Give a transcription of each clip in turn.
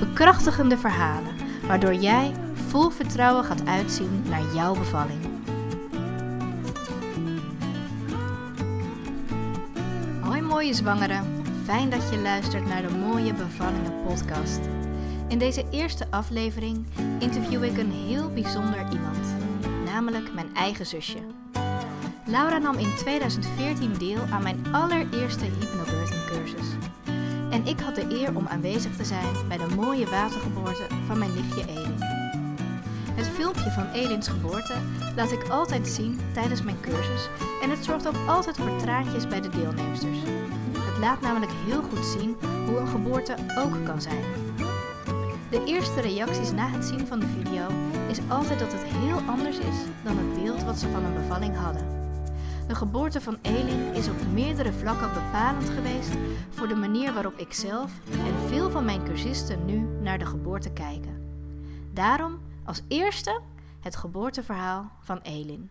Bekrachtigende verhalen, waardoor jij vol vertrouwen gaat uitzien naar jouw bevalling. Hoi mooie zwangere, fijn dat je luistert naar de Mooie Bevallingen podcast. In deze eerste aflevering interview ik een heel bijzonder iemand, namelijk mijn eigen zusje. Laura nam in 2014 deel aan mijn allereerste hypnobirthing cursus. En ik had de eer om aanwezig te zijn bij de mooie watergeboorte van mijn nichtje Elin. Het filmpje van Elins geboorte laat ik altijd zien tijdens mijn cursus en het zorgt ook altijd voor traantjes bij de deelnemsters. Het laat namelijk heel goed zien hoe een geboorte ook kan zijn. De eerste reacties na het zien van de video is altijd dat het heel anders is dan het beeld wat ze van een bevalling hadden. De geboorte van Elin is op meerdere vlakken bepalend geweest voor de manier waarop ik zelf en veel van mijn cursisten nu naar de geboorte kijken. Daarom als eerste het geboorteverhaal van Elin.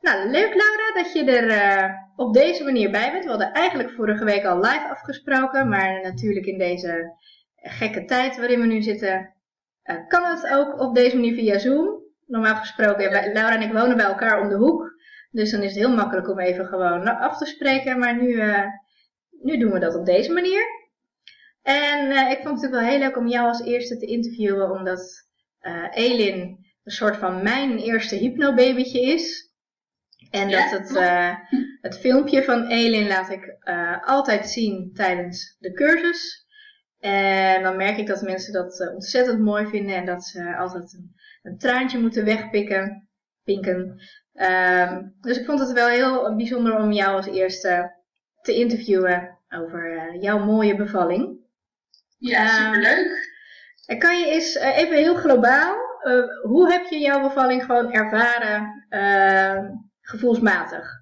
Nou, leuk Laura dat je er uh, op deze manier bij bent. We hadden eigenlijk vorige week al live afgesproken, maar natuurlijk in deze gekke tijd waarin we nu zitten, uh, kan het ook op deze manier via Zoom normaal gesproken, Laura en ik wonen bij elkaar om de hoek. Dus dan is het heel makkelijk om even gewoon af te spreken. Maar nu, uh, nu doen we dat op deze manier. En uh, ik vond het natuurlijk wel heel leuk om jou als eerste te interviewen. Omdat uh, Elin een soort van mijn eerste hypnobabytje is. En dat het, het filmpje van Elin laat ik altijd zien tijdens de cursus. En dan merk ik dat mensen dat ontzettend mooi vinden. En dat ze altijd een een traantje moeten wegpikken. Pinken. Um, dus ik vond het wel heel bijzonder om jou als eerste te interviewen over uh, jouw mooie bevalling. Ja, uh, superleuk. En kan je eens uh, even heel globaal, hoe heb je jouw bevalling gewoon ervaren ehm, gevoelsmatig?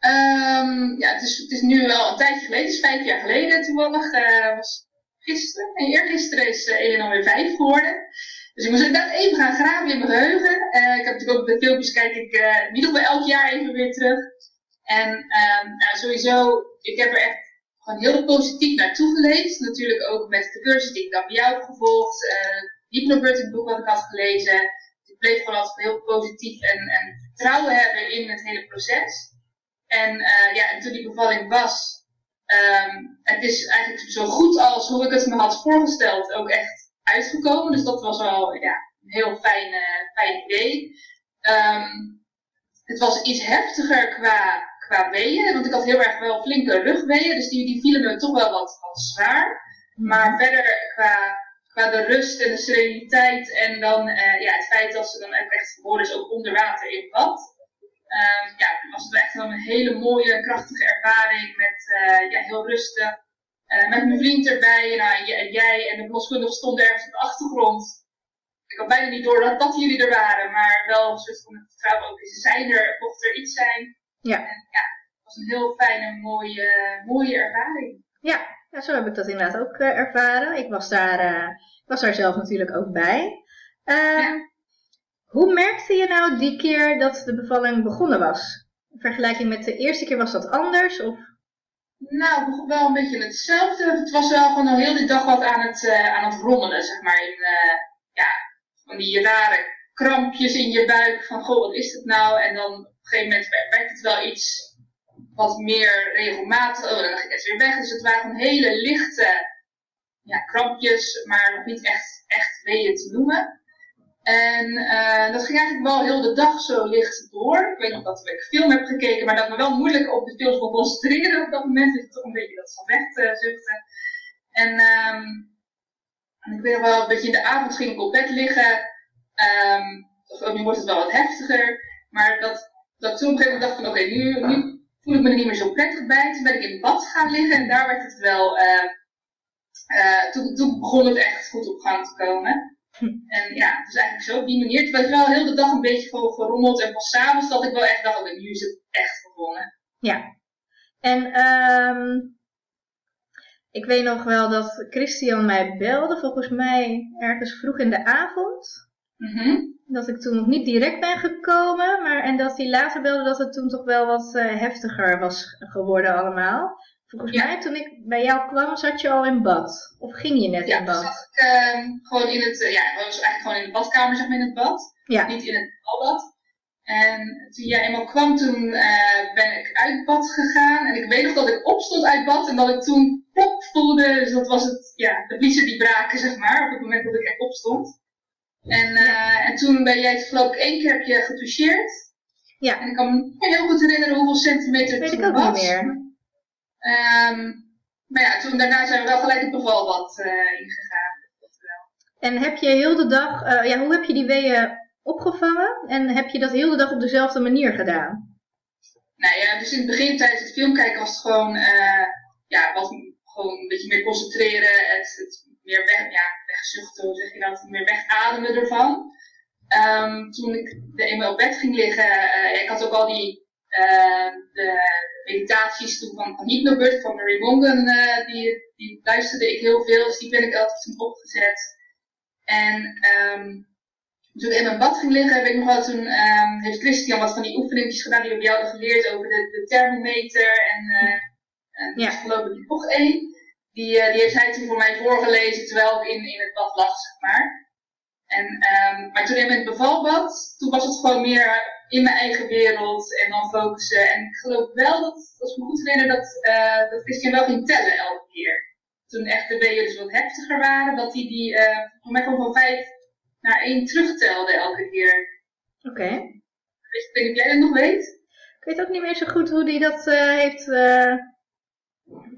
Um, ja, het is, het is nu wel een tijdje geleden, het is vijf jaar geleden toevallig. was gisteren, en eergisteren is Ellen alweer vijf geworden. Dus ik moest inderdaad even gaan graven in mijn geheugen. Uh, ik heb natuurlijk ook de filmpjes kijk ik uh, in ieder elk jaar even weer terug. En uh, nou, sowieso, ik heb er echt gewoon heel positief naartoe geleefd. Natuurlijk ook met de cursus die ik dan bij jou heb gevolgd. Uh, Hypnobirthing boek wat ik had gelezen. Ik bleef gewoon altijd heel positief en, en vertrouwen hebben in het hele proces. En ja, en toen die bevalling was, um, het is eigenlijk zo goed als hoe ik het me had voorgesteld ook echt uitgekomen. Dus dat was wel ja, een heel fijn, uh, fijn idee. Um, het was iets heftiger qua, qua weeën, want ik had heel erg wel flinke rugweeën, dus die, die vielen me toch wel wat, wat zwaar. Maar verder qua, qua de rust en de sereniteit en dan uh, ja, het feit dat ze dan echt geboren is ook onder water in bad. Um, ja, was het echt wel een hele mooie, krachtige ervaring met uh, ja, heel rustig. Uh, met mijn vriend erbij, nou, en jij en de verloskundige stonden ergens op de achtergrond. Ik had bijna niet door dat, dat jullie er waren, maar wel een soort van vertrouwen ook, ze zijn er, mocht er iets zijn. Ja. En, ja, het was een heel fijne, mooie, mooie ervaring. Ja, ja zo heb ik dat inderdaad ook uh, ervaren. Ik was daar, uh, was daar zelf natuurlijk ook bij. Ja. Hoe merkte je nou die keer dat de bevalling begonnen was? In vergelijking met de eerste keer was dat anders? Of nou, wel een beetje hetzelfde. Het was wel gewoon al heel de dag wat aan het, uh, aan het rommelen, zeg maar. In, uh, ja, van die rare krampjes in je buik. Van, goh, wat is het nou? En dan op een gegeven moment werd het wel iets wat meer regelmatig. Oh, dan ging het weer weg. Dus het waren hele lichte ja, krampjes, maar nog niet echt, echt weeën te noemen. En uh, dat ging eigenlijk wel heel de dag zo licht door. Ik weet nog dat ik film heb gekeken, maar dat me wel moeilijk op de film kon concentreren op dat moment. Dus toch een beetje dat van weg te zuchten. En, um, en ik weet nog wel, een beetje in de avond ging ik op bed liggen. Um, of nu wordt het wel wat heftiger. Maar dat, dat toen op een gegeven moment dacht van oké, okay, nu, nu voel ik me er niet meer zo prettig bij. Toen ben ik in bad gaan liggen en daar werd het wel uh, uh, toen, toen begon het echt goed op gang te komen. Hm. En ja, het is eigenlijk zo op die manier. Het was wel heel de dag een beetje gewoon gerommeld. En pas s'avonds dat ik wel echt dacht, nu is het echt begonnen. Ja. En um, ik weet nog wel dat Christian mij belde, volgens mij ergens vroeg in de avond. Mm Dat ik toen nog niet direct ben gekomen, maar, en dat hij later belde dat het toen toch wel wat uh, heftiger was geworden allemaal. Volgens mij toen ik bij jou kwam, zat je al in bad. Of ging je net ja, in bad? Ja, zat ik uh, gewoon in het, uh, ja, was eigenlijk gewoon in de badkamer, zeg maar, in het bad. Ja. Niet in het balbad. En toen jij eenmaal kwam, toen uh, ben ik uit bad gegaan. En ik weet nog dat ik opstond uit bad en dat ik toen plop voelde. Dus dat was het, ja, de vliezen die braken, zeg maar, op het moment dat ik echt opstond. En, uh, en toen ben jij geloof ik één keer heb je getoucheerd. Ja. En ik kan me heel goed herinneren hoeveel centimeter dat het weet ik ook was. niet meer. Um, maar ja, toen daarna zijn we wel gelijk het bevalbad uh, ingegaan. En heb je heel de dag, uh, ja, hoe heb je die weeën opgevangen? En heb je dat heel de dag op dezelfde manier gedaan? Nou ja, dus in het begin tijdens het film kijken was het gewoon, uh, ja, wat, gewoon een beetje meer concentreren, het, het meer weg, ja, wegzuchten, hoe zeg je dat, meer wegademen ervan. Um, toen ik eenmaal op bed ging liggen, uh, ik had ook al die, de meditaties toen van, van Hypnobird, van Mary Mongan, uh, die, die luisterde ik heel veel, dus die ben ik altijd toen opgezet. En um, toen ik in mijn bad ging liggen, weet ik nog wel, toen um, heeft Christian wat van die oefeningetjes gedaan die we bij jou hadden geleerd over de, de thermometer en, uh, en Ja. geloof ik nog één. Die, uh, die heeft hij toen voor mij voorgelezen terwijl ik in, in het bad lag, zeg maar. En, um, maar toen in het bevalbad, toen was het gewoon meer in mijn eigen wereld en dan focussen. En ik geloof wel dat, als ik me goed herinner, dat, uh, dat Christian wel ging tellen elke keer. Toen echt de weeën dus wat heftiger waren, dat hij die, uh, voor mij van vijf naar één terugtelde elke keer. Oké. Okay. Ik weet niet of jij dat nog weet? Ik weet ook niet meer zo goed hoe hij dat uh, heeft, uh,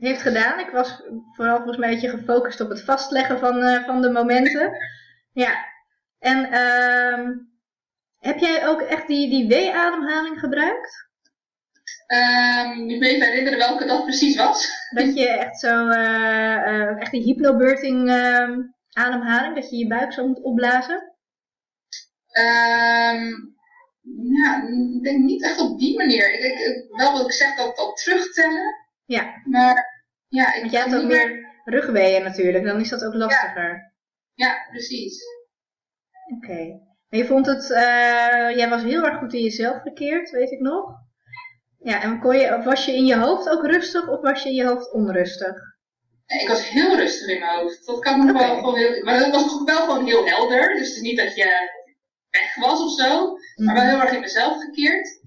heeft gedaan. Ik was vooral volgens mij een beetje gefocust op het vastleggen van, van de momenten. Ja. En uh, heb jij ook echt die, die W-ademhaling gebruikt? Um, ik weet even herinneren welke dat precies was. Dat je echt zo, uh, echt die hypnobirthing uh, ademhaling, dat je je buik zo moet opblazen? Um, ja, ik denk niet echt op die manier. Ik ik, wel wat ik zeg, dat, dat terugtellen. Ja. Maar ja, ik Want jij hebt ook meer meer rugweeën natuurlijk, dan is dat ook lastiger. Ja, ja precies. Oké. Okay. Je vond het, uh, jij was heel erg goed in jezelf gekeerd, weet ik nog. Ja, en kon je, was je in je hoofd ook rustig of was je in je hoofd onrustig? Ik was heel rustig in mijn hoofd. Dat kan nog okay. wel gewoon heel, maar het was wel gewoon heel helder. Dus het is niet dat je weg was of zo, mm -hmm. maar wel heel erg in mezelf gekeerd.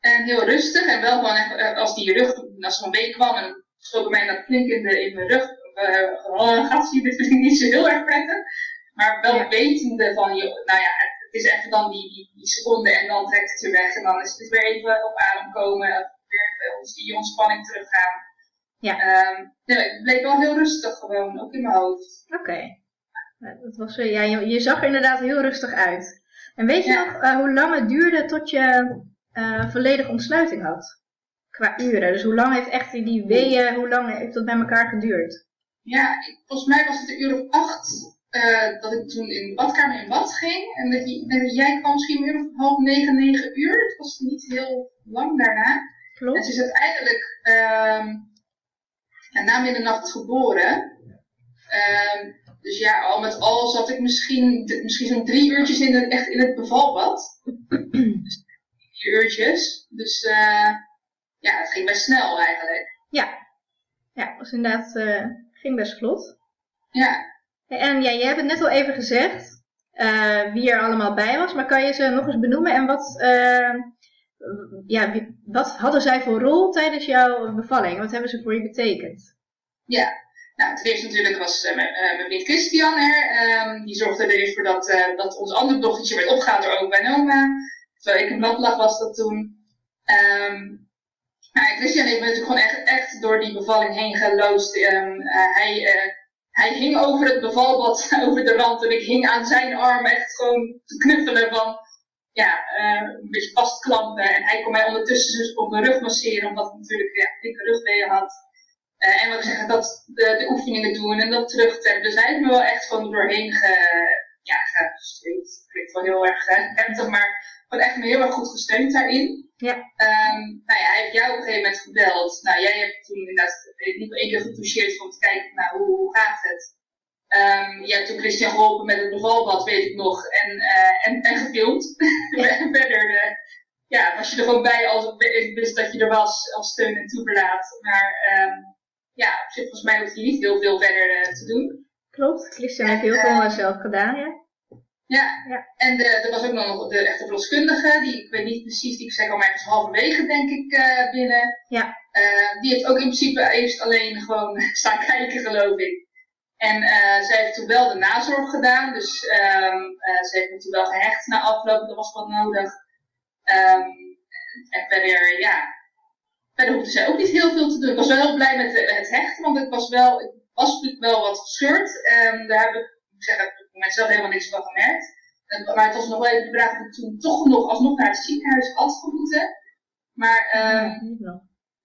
En heel rustig en wel gewoon echt, als die rug, als een week kwam en schoot mij dat flink in, mijn rug. Uh, oh, gatje, dit vind ik niet zo heel erg prettig. Maar wel ja. wetende van, nou ja, het is even dan die, die, die seconde en dan trekt het weer weg. En dan is het weer even op adem komen, weer ons die ontspanning teruggaan. Ja. Um, nee, het bleef wel heel rustig gewoon, ook in mijn hoofd. Oké. Okay. Dat was, ja, je, je zag er inderdaad heel rustig uit. En weet je ja. nog uh, hoe lang het duurde tot je uh, volledige ontsluiting had? Qua uren. Dus hoe lang heeft echt die, die weeën, hoe lang heeft dat bij elkaar geduurd? Ja, ik, volgens mij was het een uur of acht uh, dat ik toen in de badkamer in bad ging. En dat, je, en jij kwam misschien weer om half negen, negen uur. Het was niet heel lang daarna. Klopt. En ze is uiteindelijk ja, na middernacht geboren. Um, dus ja, al met al zat ik misschien, misschien zo'n drie uurtjes in het, echt in het bevalbad. dus drie uurtjes. Dus uh, ja, het ging best snel eigenlijk. Ja, ja het was inderdaad, uh, ging best vlot. Ja. En ja, je hebt het net al even gezegd, uh, wie er allemaal bij was, maar kan je ze nog eens benoemen en wat, uh, ja, wat hadden zij voor rol tijdens jouw bevalling? Wat hebben ze voor je betekend? Ja, nou, ten eerste natuurlijk was uh, mijn, mijn vriend Christian er. Um, die zorgde er eerst voor dat, dat ons andere dochtertje werd opgehaald door ook bij oma. Terwijl ik in bad lag was dat toen. Um, nou, Christian heeft me natuurlijk gewoon echt, echt door die bevalling heen geloosd. Uh, hij, hij hing over het bevalbad, over de rand. En ik hing aan zijn arm echt gewoon te knuffelen van, ja, een beetje vastklampen. En hij kon mij ondertussen dus op mijn rug masseren, omdat ik natuurlijk ja, dikke rugweeën had. en wat ik zeg, dat de, de, oefeningen doen en dat terugtellen. Dus hij heeft me wel echt gewoon doorheen ge, ja, gesteund. Klinkt wel heel erg heftig, maar gewoon echt me heel erg goed gesteund daarin. Ja. Um, nou ja, hij heeft jou op een gegeven moment gebeld. Nou, jij hebt toen inderdaad niet één keer getoucheerd om te kijken, nou, hoe, hoe gaat het? Um, je hebt toen Christian geholpen met het bevalbad, weet ik nog, en, uh, en, en gefilmd. Verder uh, ja, was je er gewoon bij als ik wist dat je er was als steun en toeverlaat. Maar um, ja, op zich volgens mij hoeft je niet heel veel verder uh, te doen. Klopt, Christian heeft heel veel zelf gedaan, ja. Ja, ja. en de, er was ook nog de echte verloskundige, die, ik weet niet precies, die zei al ergens halverwege denk ik uh, binnen. Ja. Uh, die heeft ook in principe eerst alleen gewoon staan kijken geloof ik. En uh, zij heeft toen wel de nazorg gedaan, dus um, ze heeft me toen wel gehecht na afloop, dat was wat nodig. Um, en verder, ja, verder hoefde zij ook niet heel veel te doen. Ik was wel heel blij met het hechten, want ik was wel, ik was wel wat gescheurd. Um, daar heb ik, ik zeg, moment zelf helemaal niks van gemerkt. Maar het was nog wel even de vraag ik toen toch nog alsnog naar het ziekenhuis had moeten. Maar um,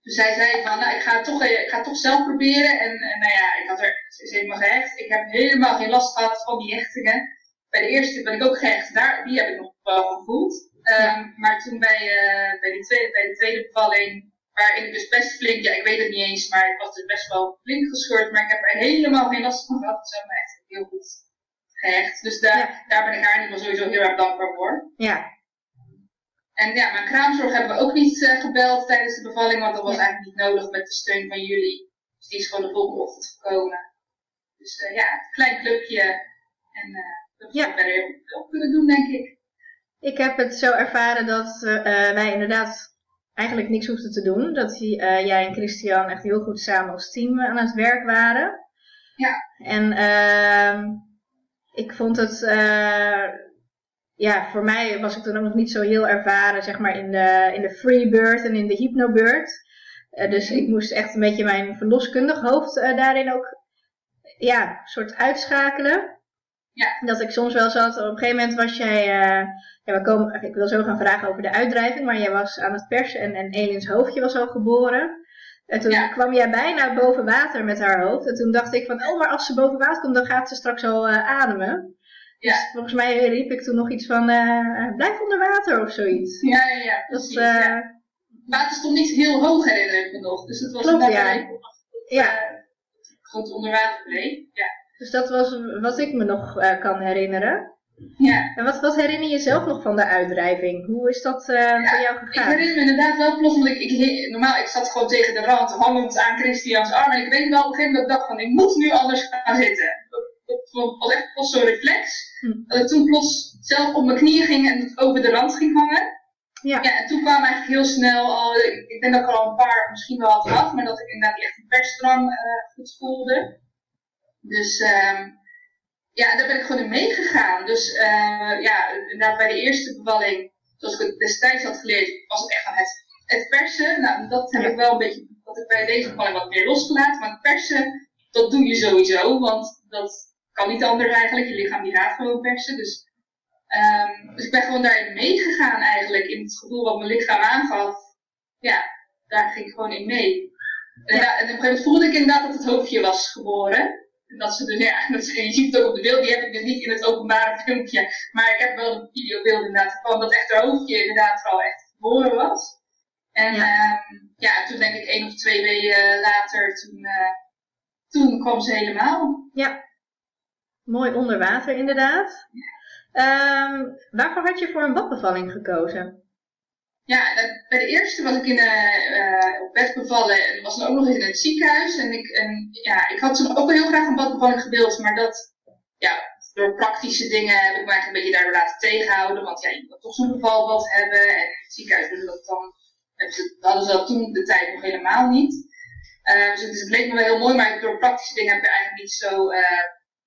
dus zij zei van, nou, ik ga het toch, ik ga het toch zelf proberen. En, en nou ja, ik had er, is helemaal gehecht. Ik heb helemaal geen last gehad van die hechtingen. Bij de eerste ben ik ook gehecht, daar, die heb ik nog wel gevoeld. Um, maar toen bij, uh, bij, die tweede, bij de tweede bevalling, waarin ik dus best flink, ja ik weet het niet eens, maar ik was dus best wel flink gescheurd. Maar ik heb er helemaal geen last van gehad. Ze hebben me echt heel goed gehecht. Dus daar, ja. daar ben ik haar in ieder geval sowieso heel erg dankbaar voor. Ja, en ja, mijn kraamzorg hebben we ook niet uh, gebeld tijdens de bevalling, want dat was eigenlijk niet nodig met de steun van jullie. Dus die is gewoon de volgende ochtend gekomen. Dus uh, ja, een klein clubje. En uh, dat ja. we verder heel veel kunnen doen, denk ik. Ik heb het zo ervaren dat wij inderdaad eigenlijk niks hoefden te doen. Dat jij en Christian echt heel goed samen als team aan het werk waren. Ja. En ehm, ik vond het ja, voor mij was ik toen ook nog niet zo heel ervaren, zeg maar, in de, in de freebird en in de hypnobird. Uh, dus ik moest echt een beetje mijn verloskundig hoofd uh, daarin ook, ja, soort uitschakelen. Ja. Dat ik soms wel zat, op een gegeven moment was jij, ja, we komen, ik wil zo gaan vragen over de uitdrijving, maar jij was aan het persen en, en Elins hoofdje was al geboren. En toen ja. kwam jij bijna boven water met haar hoofd. En toen dacht ik van, oh, maar als ze boven water komt, dan gaat ze straks al ademen. Ja. Dus volgens mij riep ik toen nog iets van, uh, blijf onder water of zoiets. Ja, ja, ja. Dat, uh, ja. Water stond niet heel hoog herinner ik me nog. Dus het was Klopt, ja. ja. Goed onder water bleef. Ja. Dus dat was wat ik me nog kan herinneren. Ja. En wat, wat herinner je zelf nog van de uitdrijving? Hoe is dat uh, ja, voor jou gegaan? Ik herinner me inderdaad wel plots, want ik, ik, normaal ik zat gewoon tegen de rand, hangend aan Christians arm. En ik weet wel op een gegeven moment dat ik dacht van, ik moet nu anders gaan zitten dat was echt pas zo'n reflex. Hm. Dat ik toen plots zelf op mijn knieën ging en over de rand ging hangen. Ja. ja, en toen kwam eigenlijk heel snel al, ik, ik denk dat ik al een paar misschien wel had gehad, maar dat ik inderdaad echt een persdrang uh, goed voelde. Dus um, ja, daar ben ik gewoon in meegegaan. Dus uh, ja, inderdaad bij de eerste bevalling, zoals ik het destijds had geleerd, was het echt van het, het persen. Nou, dat heb ik wel een beetje, dat ik bij deze bevalling wat meer losgelaten. Maar het persen, dat doe je sowieso, want dat kan niet anders eigenlijk. Je lichaam die gaat gewoon persen. Dus, um, dus ik ben gewoon daarin meegegaan eigenlijk. In het gevoel wat mijn lichaam aangaf. Ja, daar ging ik gewoon in mee. En, ja. en op een gegeven moment voelde ik inderdaad dat het hoofdje was geboren. Dat ze dus, ja, dat ze, je ziet het ook op de beeld, die heb ik dus niet in het openbare filmpje. Maar ik heb wel een videobeeld inderdaad van dat echt haar hoofdje inderdaad al echt geboren was. En ja. Um, ja, toen denk ik één of twee weken later, toen, uh, toen kwam ze helemaal. Ja, Mooi onder water inderdaad. Um, waarvoor had je voor een badbevalling gekozen? Ja, bij de eerste was ik in, uh, op bed bevallen en was dan ook nog eens in het ziekenhuis. En ik, en, ja, ik had toen ook heel graag een badbevalling gewild, maar dat, ja, door praktische dingen heb ik me eigenlijk een beetje daardoor laten tegenhouden. Want ja, je moet toch zo'n bevalbad hebben en in het ziekenhuis willen dat dan, hadden ze dat toen de tijd nog helemaal niet. Uh, dus, het, leek me wel heel mooi, maar door praktische dingen heb ik eigenlijk niet zo uh,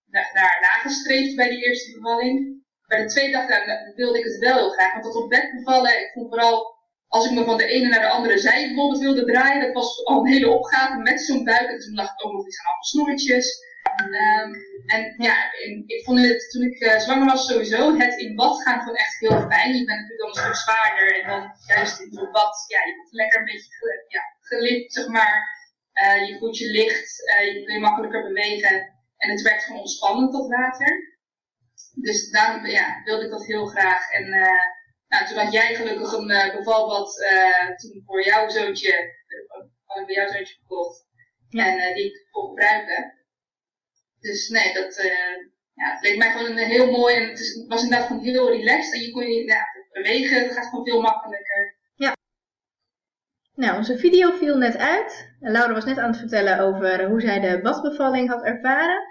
naar, naar nagestreefd bij die eerste bevalling. Bij de tweede dag nou, wilde ik het wel heel graag. Want tot op bed bevallen, ik vond vooral als ik me van de ene naar de andere zij bijvoorbeeld wilde draaien, dat was al een hele opgave met zo'n buik. En toen lag ik ook nog iets aan allemaal snoertjes. Um, en ja, ik vond het toen ik uh, zwanger was sowieso, het in bad gaan gewoon echt heel fijn. Je bent natuurlijk dan een stuk zwaarder en dan juist in zo'n bad, ja, je wordt lekker een beetje ge, ja, zeg maar. je voelt je licht, je kun je makkelijker bewegen. En het werkt gewoon ontspannend, tot water. Dus daarom ja, wilde ik dat heel graag. En nou, toen had jij gelukkig een bevalbad toen voor jouw zoontje, had ik bij jouw zoontje gekocht. En die ik kon gebruiken. Dus nee, dat, ja, het leek mij gewoon een heel mooi en het, was inderdaad gewoon heel relaxed. En je kon je ja, bewegen, het gaat gewoon veel makkelijker. Ja. Nou, onze video viel net uit. Laura was net aan het vertellen over hoe zij de badbevalling had ervaren.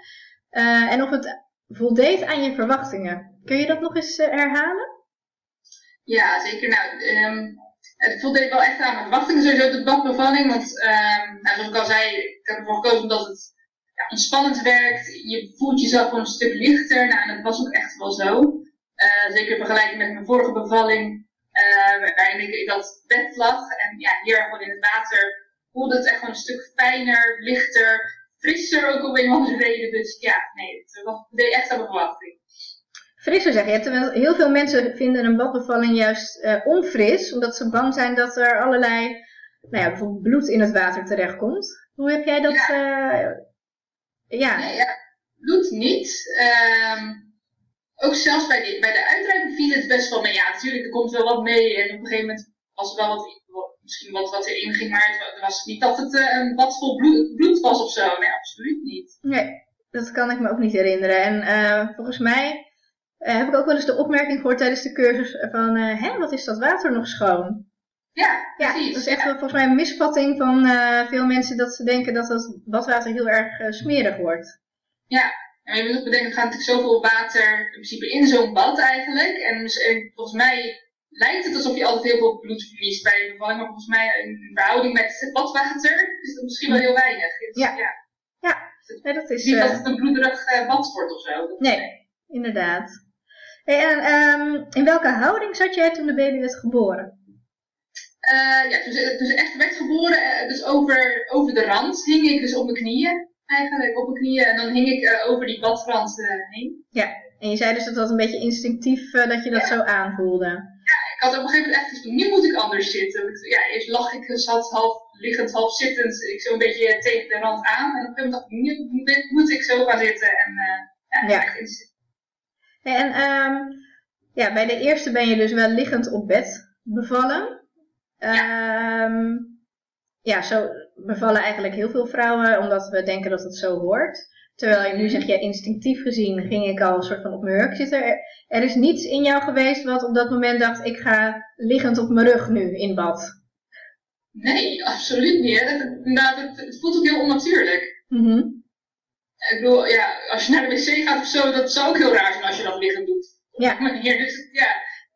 Uh, en of het voldeed aan je verwachtingen. Kun je dat nog eens uh, herhalen? Ja, zeker. Nou, um, het voldeed wel echt aan mijn verwachtingen, sowieso de badbevalling. Want um, zoals ik al zei, ik heb ervoor gekozen omdat het ja, ontspannend werkt. Je voelt jezelf gewoon een stuk lichter. Nou, en dat was ook echt wel zo. Uh, zeker in vergelijking met mijn vorige bevalling, uh, waarin ik in dat bed lag. En ja, hier gewoon in het water voelde het echt gewoon een stuk fijner, lichter, frisser ook op een of andere reden. Dus ja, nee, het was, deed echt aan mijn verwachting. Frisser zeg je, terwijl heel veel mensen vinden een badbevalling juist uh, onfris, omdat ze bang zijn dat er allerlei, nou ja, bijvoorbeeld bloed in het water terechtkomt. Hoe heb jij dat ja. Ja. Nee, ja, doet niet. Um, ook zelfs bij de, bij de uitreiking viel het best wel mee. Ja, natuurlijk, er komt wel wat mee. En op een gegeven moment was er wel wat, misschien wat, wat erin ging. Maar het was niet dat het uh, een bad vol bloed, bloed, was of zo. Nee, absoluut niet. Nee, dat kan ik me ook niet herinneren. En uh, volgens mij uh, heb ik ook wel eens de opmerking gehoord tijdens de cursus van... hè, wat is dat water nog schoon? Ja, precies. Ja, dat is echt ja. volgens mij een misvatting van veel mensen dat ze denken dat het badwater heel erg smerig wordt. Ja, en je moet ook bedenken, er gaat natuurlijk zoveel water in principe in zo'n bad eigenlijk. En, en, volgens mij lijkt het alsof je altijd heel veel bloed verliest bij een bevalling, maar volgens mij in verhouding met het badwater is dat misschien wel heel weinig. Dus, ja. ja. ja. Nee, dat is, niet uh, dat het een bloederig bad wordt of zo. nee, nee, inderdaad. Hey, en um, in welke houding zat jij toen de baby werd geboren? Uh, ja, dus, dus echt werd geboren, uh, dus over, over de rand hing ik dus op mijn knieën, eigenlijk op mijn knieën. En dan hing ik uh, over die badrand heen. Ja, en je zei dus dat dat een beetje instinctief, dat je dat zo aanvoelde. Ja, ik had op een gegeven moment echt nu moet ik anders zitten. Ja, eerst lag ik, zat half liggend, half zittend, ik zo een beetje tegen de rand aan. En op een gegeven moment dacht ik, nu moet ik zo gaan zitten. En ja, ja. instinct. En um, ja, bij de eerste ben je dus wel liggend op bed bevallen. Ja. Um, ja, zo bevallen eigenlijk heel veel vrouwen, omdat we denken dat het zo hoort. Terwijl je nu zeg je instinctief gezien ging ik al een soort van op mijn hurk zitten. Er, er is niets in jou geweest wat op dat moment dacht ik ga liggend op mijn rug nu in bad. Nee, absoluut niet. Het, nou, het, het voelt ook heel onnatuurlijk. Mm Ik bedoel, ja, als je naar de wc gaat of zo, dat zou ook heel raar zijn als je dat liggend doet. Ja. Maar hier, dus, ja,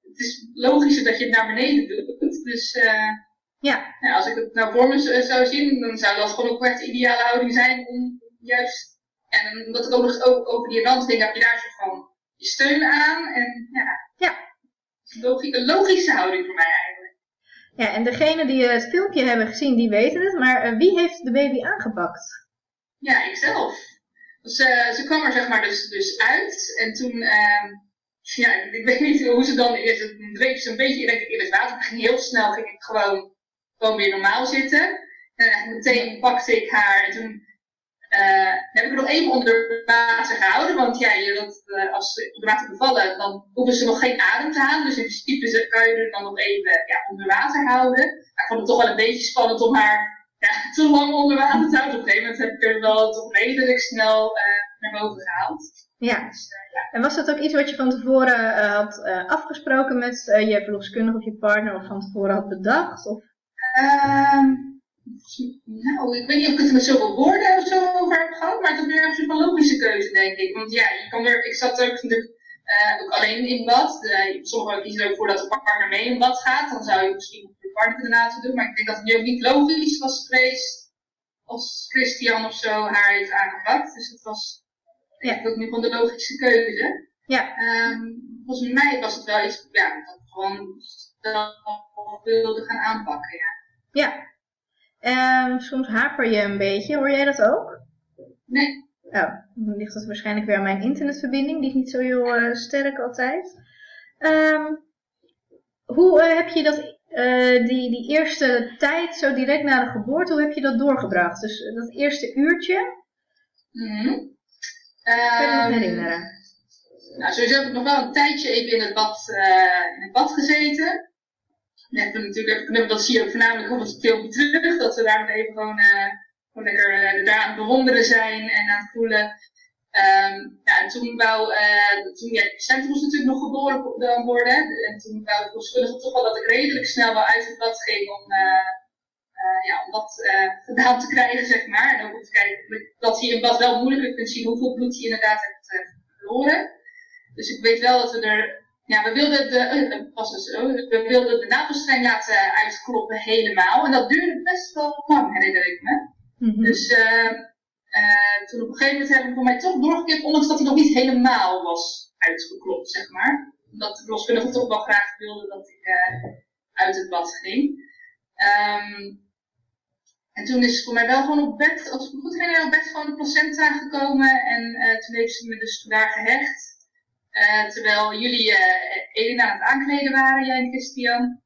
het is logischer dat je het naar beneden doet. Dus uh, ja. ja. als ik het nou voor me zou zien, dan zou dat gewoon ook echt de ideale houding zijn om juist. En omdat ik ook nog ook over die denk, heb je daar zo van je steun aan. En ja, ja. een logische houding voor mij eigenlijk. Ja, en degene die het filmpje hebben gezien, die weten het. Maar uh, wie heeft de baby aangepakt? Ja, ikzelf. Dus, uh, ze kwam er zeg maar dus, dus uit. En toen... Uh, ja, ik weet niet hoe ze dan is. Het dreef ze een beetje denk ik, in het water. Het ging heel snel, ging ik gewoon, gewoon weer normaal zitten. En meteen pakte ik haar en toen uh, heb ik nog even onder water gehouden. Want ja, je wilt, uh, als ze onder water bevallen, dan hoeven ze nog geen adem te halen. Dus in principe kan je er dan nog even ja, onder water houden. Maar ik vond het toch wel een beetje spannend om haar ja, te lang onder water te houden. Op een gegeven moment heb ik er wel toch redelijk snel uh, naar boven gehaald. Ja. Dus, ja. En was dat ook iets wat je van tevoren had afgesproken met je verloskundige of je partner of van tevoren had bedacht? Of? Ehm, nou, ik weet niet of ik het er met zoveel woorden of zo over heb gehad, maar het is meer een logische keuze, denk ik. Want ja, je kan er, ik zat er natuurlijk ook alleen in bad. sommigen kiezen er ook voor dat de partner mee in bad gaat. Dan zou je misschien de partner laten doen. Maar ik denk dat het nu ook niet logisch was geweest als Christian of zo haar heeft aangepakt. Dus het was ja. dat is nu gewoon de logische keuze. Ja. Um, volgens mij was het wel iets, ja, dat ik gewoon wilde gaan aanpakken, ja. Ja. Um, soms haper je een beetje, hoor jij dat ook? Nee. Oh, dan ligt dat waarschijnlijk weer aan mijn internetverbinding, die is niet zo heel uh, sterk altijd. Um, hoe uh, heb je dat eh, die, die eerste tijd, zo direct na de geboorte, hoe heb je dat doorgebracht? Dus eh, dat eerste uurtje, Mhm. kan je me nog Ehm, herinneren? Nou, sowieso heb ik nog wel een tijdje even in het bad, eh, in het bad gezeten. Ik natuurlijk dat zie je ook voornamelijk op het filmpje terug, dat we daar even gewoon, eh, gewoon lekker eh, daar aan het bewonderen zijn en aan het voelen. Ehm, ja, en toen wou, eh, toen, ja, Center moest natuurlijk nog geboren wo- worden. En toen wou ik onschuldig toch wel dat ik redelijk snel wel uit het bad ging om, ja, om dat gedaan te krijgen, zeg maar. En ook om te kijken dat je in bad wel moeilijker kunt zien hoeveel bloed je inderdaad eh, verloren. Dus ik weet wel dat we er, ja, we wilden de, eh, eh, was het zo, we wilden de navelstreng laten uitkloppen helemaal. En dat duurde best wel lang, herinner ik me. Mhm. Dus eh, eh, toen op een gegeven moment hebben we voor mij toch doorgeknipt, ondanks dat hij nog niet helemaal was uitgeklopt, zeg maar. Omdat de verloskundige toch wel graag wilde dat ik eh, uit het bad ging. Ehm, en toen is voor mij wel gewoon op bed, als ik me goed herinner, op bed gewoon de placenta gekomen. En eh, toen heeft ze me dus daar gehecht. Eh, terwijl jullie Elina aan het aankleden waren, jij en Christian.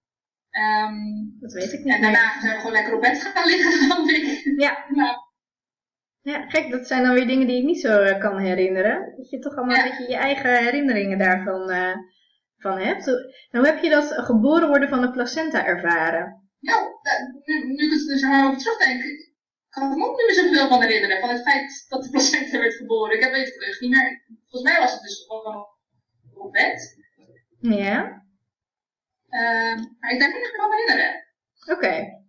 Ehm, dat weet ik niet en meer. daarna zijn we gewoon lekker op bed gaan liggen, geloof ik. Ja. Nou, Ja, gek, dat zijn dan weer dingen die ik niet zo eh, kan herinneren. Dat je toch allemaal Ja. een beetje je eigen herinneringen daarvan van hebt. Hoe, nou, heb je dat geboren worden van de placenta ervaren? Nou, nu, nu ik het er zo over terugdenk, kan ik me ook niet meer zoveel van herinneren. Van het feit dat de placenta werd geboren. Ik heb weet het echt niet meer. Volgens mij was het dus gewoon op bed. Ja, Ehm, maar ik denk niet meer van herinneren. oké.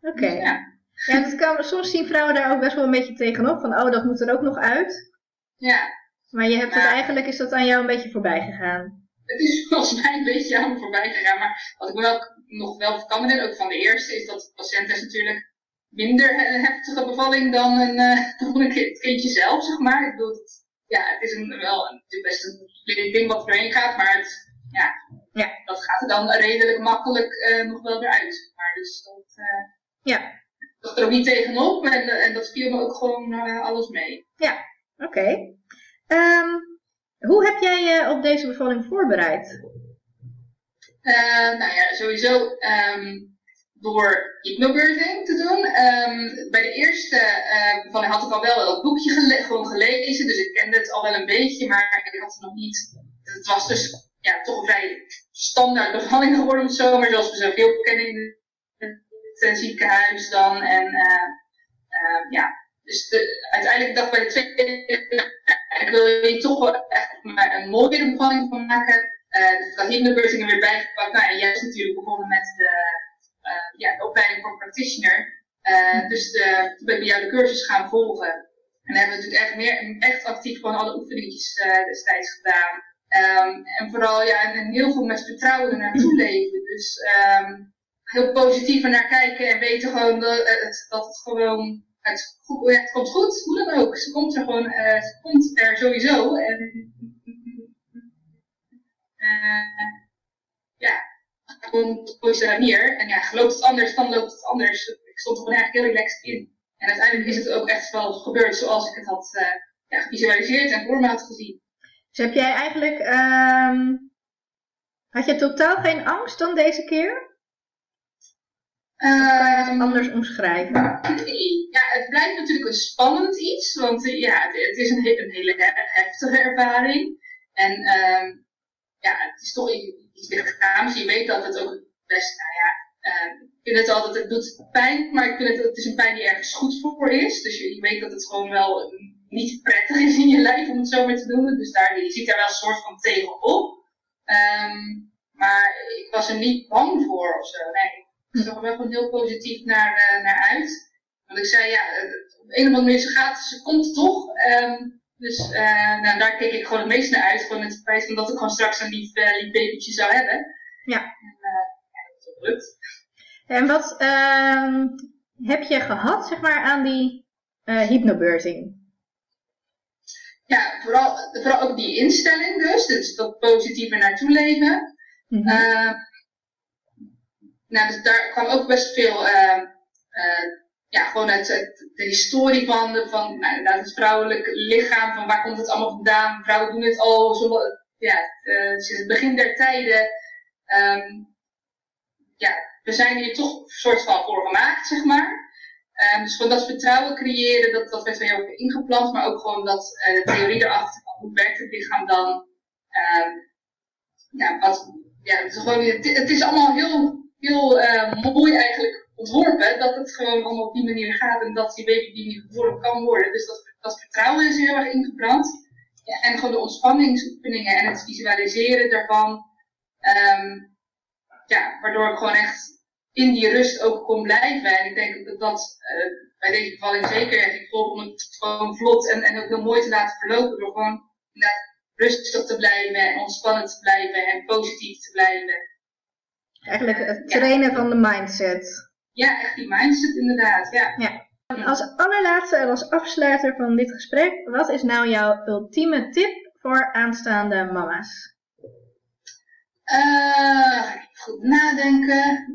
Oké. Ja. Ja, dat kan, soms zien vrouwen daar ook best wel een beetje tegenop. Van, oh, dat moet er ook nog uit. ja, Maar je hebt het Ja. eigenlijk, is dat aan jou een beetje voorbij gegaan. het is volgens mij een beetje aan me voorbij gegaan. Maar wat ik me wel, nog wel kan herinneren, ook van de eerste, is dat de placenta is natuurlijk minder he- heftige bevalling dan een, eh, dan een kindje zelf, zeg maar. Ik bedoel, het, ja, het is een, wel best een ding wat erheen gaat, maar het, ja, Ja. dat gaat er dan redelijk makkelijk eh, nog wel weer uit. Maar dus dat, eh Ja, dat er ook niet tegenop en, en dat viel me ook gewoon eh, alles mee. oké. Ehm, hoe heb jij je op deze bevalling voorbereid? Nou ja, sowieso ehm, door hypnobirthing te doen. Ehm, bij de eerste eh bevalling had ik al wel het boekje gewoon gelezen, dus ik kende het al wel een beetje, maar ik had het nog niet. Het was dus ja, toch een vrij standaard bevalling geworden, zo maar zoals we zoveel kennen in het, eh, ziekenhuis dan. En eh, eh, ja, dus de, uiteindelijk dacht bij de tweede, ik wil je toch wel echt een, mooie bevalling van maken. Eh dus ik had hypnobirthing er weer bijgepakt. Nou, en jij is natuurlijk begonnen met de, ja, de opleiding voor practitioner. Eh, dus de, toen ben ik bij jou de cursus gaan volgen. En dan hebben we natuurlijk echt, meer, echt actief gewoon alle oefeningetjes eh, destijds gedaan. Ehm, en vooral ja, en, heel veel met vertrouwen er naartoe leven. Dus ehm, heel positief er naar kijken en weten gewoon dat het, dat het gewoon het, goed, ja, het komt goed, hoe dan ook. Ze komt er gewoon, eh, ze komt er sowieso. En eh, op deze manier. En ja, gelooft het anders, dan loopt het anders. Ik stond er gewoon eigenlijk heel relaxed in. En uiteindelijk is het ook echt wel gebeurd zoals ik het had eh, ja, gevisualiseerd en voor me had gezien. Dus heb jij eigenlijk, ehm, had je totaal geen angst dan deze keer? Je Ehm, anders omschrijven? Nee. Ja, het blijft natuurlijk een spannend iets, want eh, ja, het, het is een, he- een hele he- heftige ervaring. En ehm, ja, het is toch iets iets lichaams. Je weet dat het ook best, nou ja, ehm, ik vind het altijd, het doet pijn, maar ik vind het, het is een pijn die ergens goed voor is. Dus je, weet dat het gewoon wel niet prettig is in je lijf om het zo maar te doen. Dus daar, je ziet daar wel een soort van tegenop. Ehm, maar ik was er niet bang voor of zo. Nee, ik zag er wel gewoon heel positief naar, eh, naar uit. Want ik zei, ja, eh, op een of andere manier, ze gaat, ze komt toch. Ehm, dus eh, nou, daar keek ik gewoon het meest naar uit. Gewoon het feit van dat ik gewoon straks een lief, eh, lief babytje zou hebben. Ja. En, eh, ja, dat is ook gelukt. En wat ehm, heb je gehad, zeg maar, aan die hypnobirthing? Ja, vooral, vooral ook die instelling dus. Dus dat positieve naartoe leven. Mhm. Nou, dus daar kwam ook best veel, ja, gewoon het, het- de historie van, de, van nou, het vrouwelijk lichaam, van waar komt het allemaal vandaan. Vrouwen doen het al, zo, ja, eh, sinds het begin der tijden. Ehm, ja, we zijn hier toch een soort van voor gemaakt, zeg maar. Um, dus gewoon dat vertrouwen creëren, dat, dat werd weer ook ingeplant, maar ook gewoon dat uh, de theorie erachter van hoe werkt het lichaam dan. Uh, ja, wat, ja, het, is gewoon, het, is allemaal heel, heel uh, mooi eigenlijk ontworpen, dat het gewoon allemaal op die manier gaat en dat die baby die geboren kan worden. Dus dat, dat vertrouwen is heel erg ingebrand. Ja, en gewoon de ontspanningsoefeningen en het visualiseren daarvan. Um, ja, waardoor ik gewoon echt in die rust ook kon blijven. En ik denk dat dat uh, bij deze bevalling zeker ik vond om het gewoon vlot en, en ook heel mooi te laten verlopen. Door gewoon rustig te blijven en ontspannen te blijven en positief te blijven. Eigenlijk het trainen van de mindset. Ja, echt die mindset inderdaad, ja. ja. Als allerlaatste en als afsluiter van dit gesprek, wat is nou jouw ultieme tip voor aanstaande mama's? Uh, goed nadenken.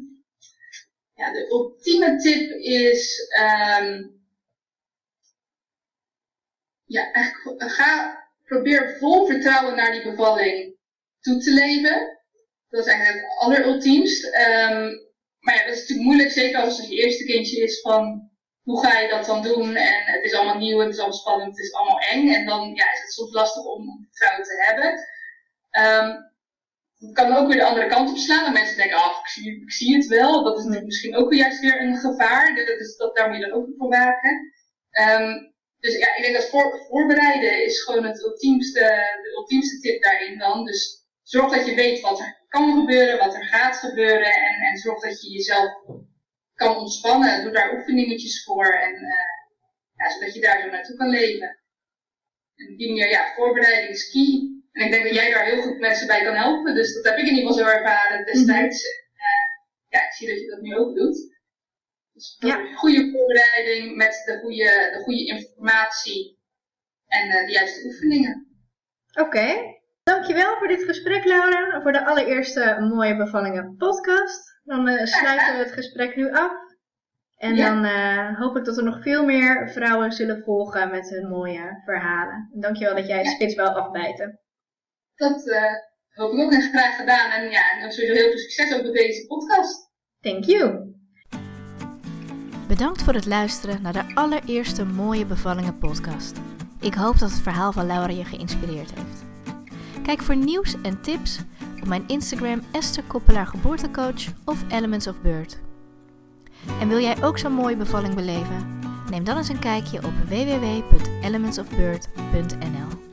Ja, de ultieme tip is, um, ja, eigenlijk, ga, probeer vol vertrouwen naar die bevalling toe te leven. Dat is eigenlijk het allerultiemst. Um, maar ja, dat is natuurlijk moeilijk, zeker als het je eerste kindje is van hoe ga je dat dan doen? En het is allemaal nieuw, het is allemaal spannend, het is allemaal eng. En dan ja, is het soms lastig om vertrouwen te hebben. Um, het kan ook weer de andere kant op slaan. En mensen denken, ah, ik zie, ik zie het wel. Dat is misschien ook juist weer een gevaar. Dus dat, daar moet je dan ook voor waken. Um, dus ja, ik denk dat voor, voorbereiden is gewoon het ultiemste, de ultiemste tip daarin dan. Dus zorg dat je weet wat er kan gebeuren, wat er gaat gebeuren. En, en zorg dat je jezelf kan ontspannen. Doe daar oefeningetjes voor. En uh, ja, zodat je daar zo naartoe kan leven. En op die manier, ja, voorbereiding is key. En ik denk dat jij daar heel goed mensen bij kan helpen. Dus dat heb ik in ieder geval zo ervaren destijds. Uh, ja, ik zie dat je dat nu ook doet. Dus ja. goede voorbereiding met de goede, de goede informatie en uh, de juiste oefeningen. Oké. Dankjewel voor dit gesprek, Laura. Voor de allereerste Mooie Bevallingen podcast. Dan uh, sluiten we het gesprek nu af. En dan uh, hoop ik dat er nog veel meer vrouwen zullen volgen met hun mooie verhalen. Dankjewel dat jij het ja. spits wel afbijten dat uh, hoop ik ook en graag gedaan. En ja, en sowieso heel veel succes ook met deze podcast. Thank you. Bedankt voor het luisteren naar de allereerste mooie bevallingen podcast. Ik hoop dat het verhaal van Laura je geïnspireerd heeft. Kijk voor nieuws en tips op mijn Instagram Esther Koppelaar Geboortecoach of Elements of Bird. En wil jij ook zo'n mooie bevalling beleven? Neem dan eens een kijkje op www.elementsofbird.nl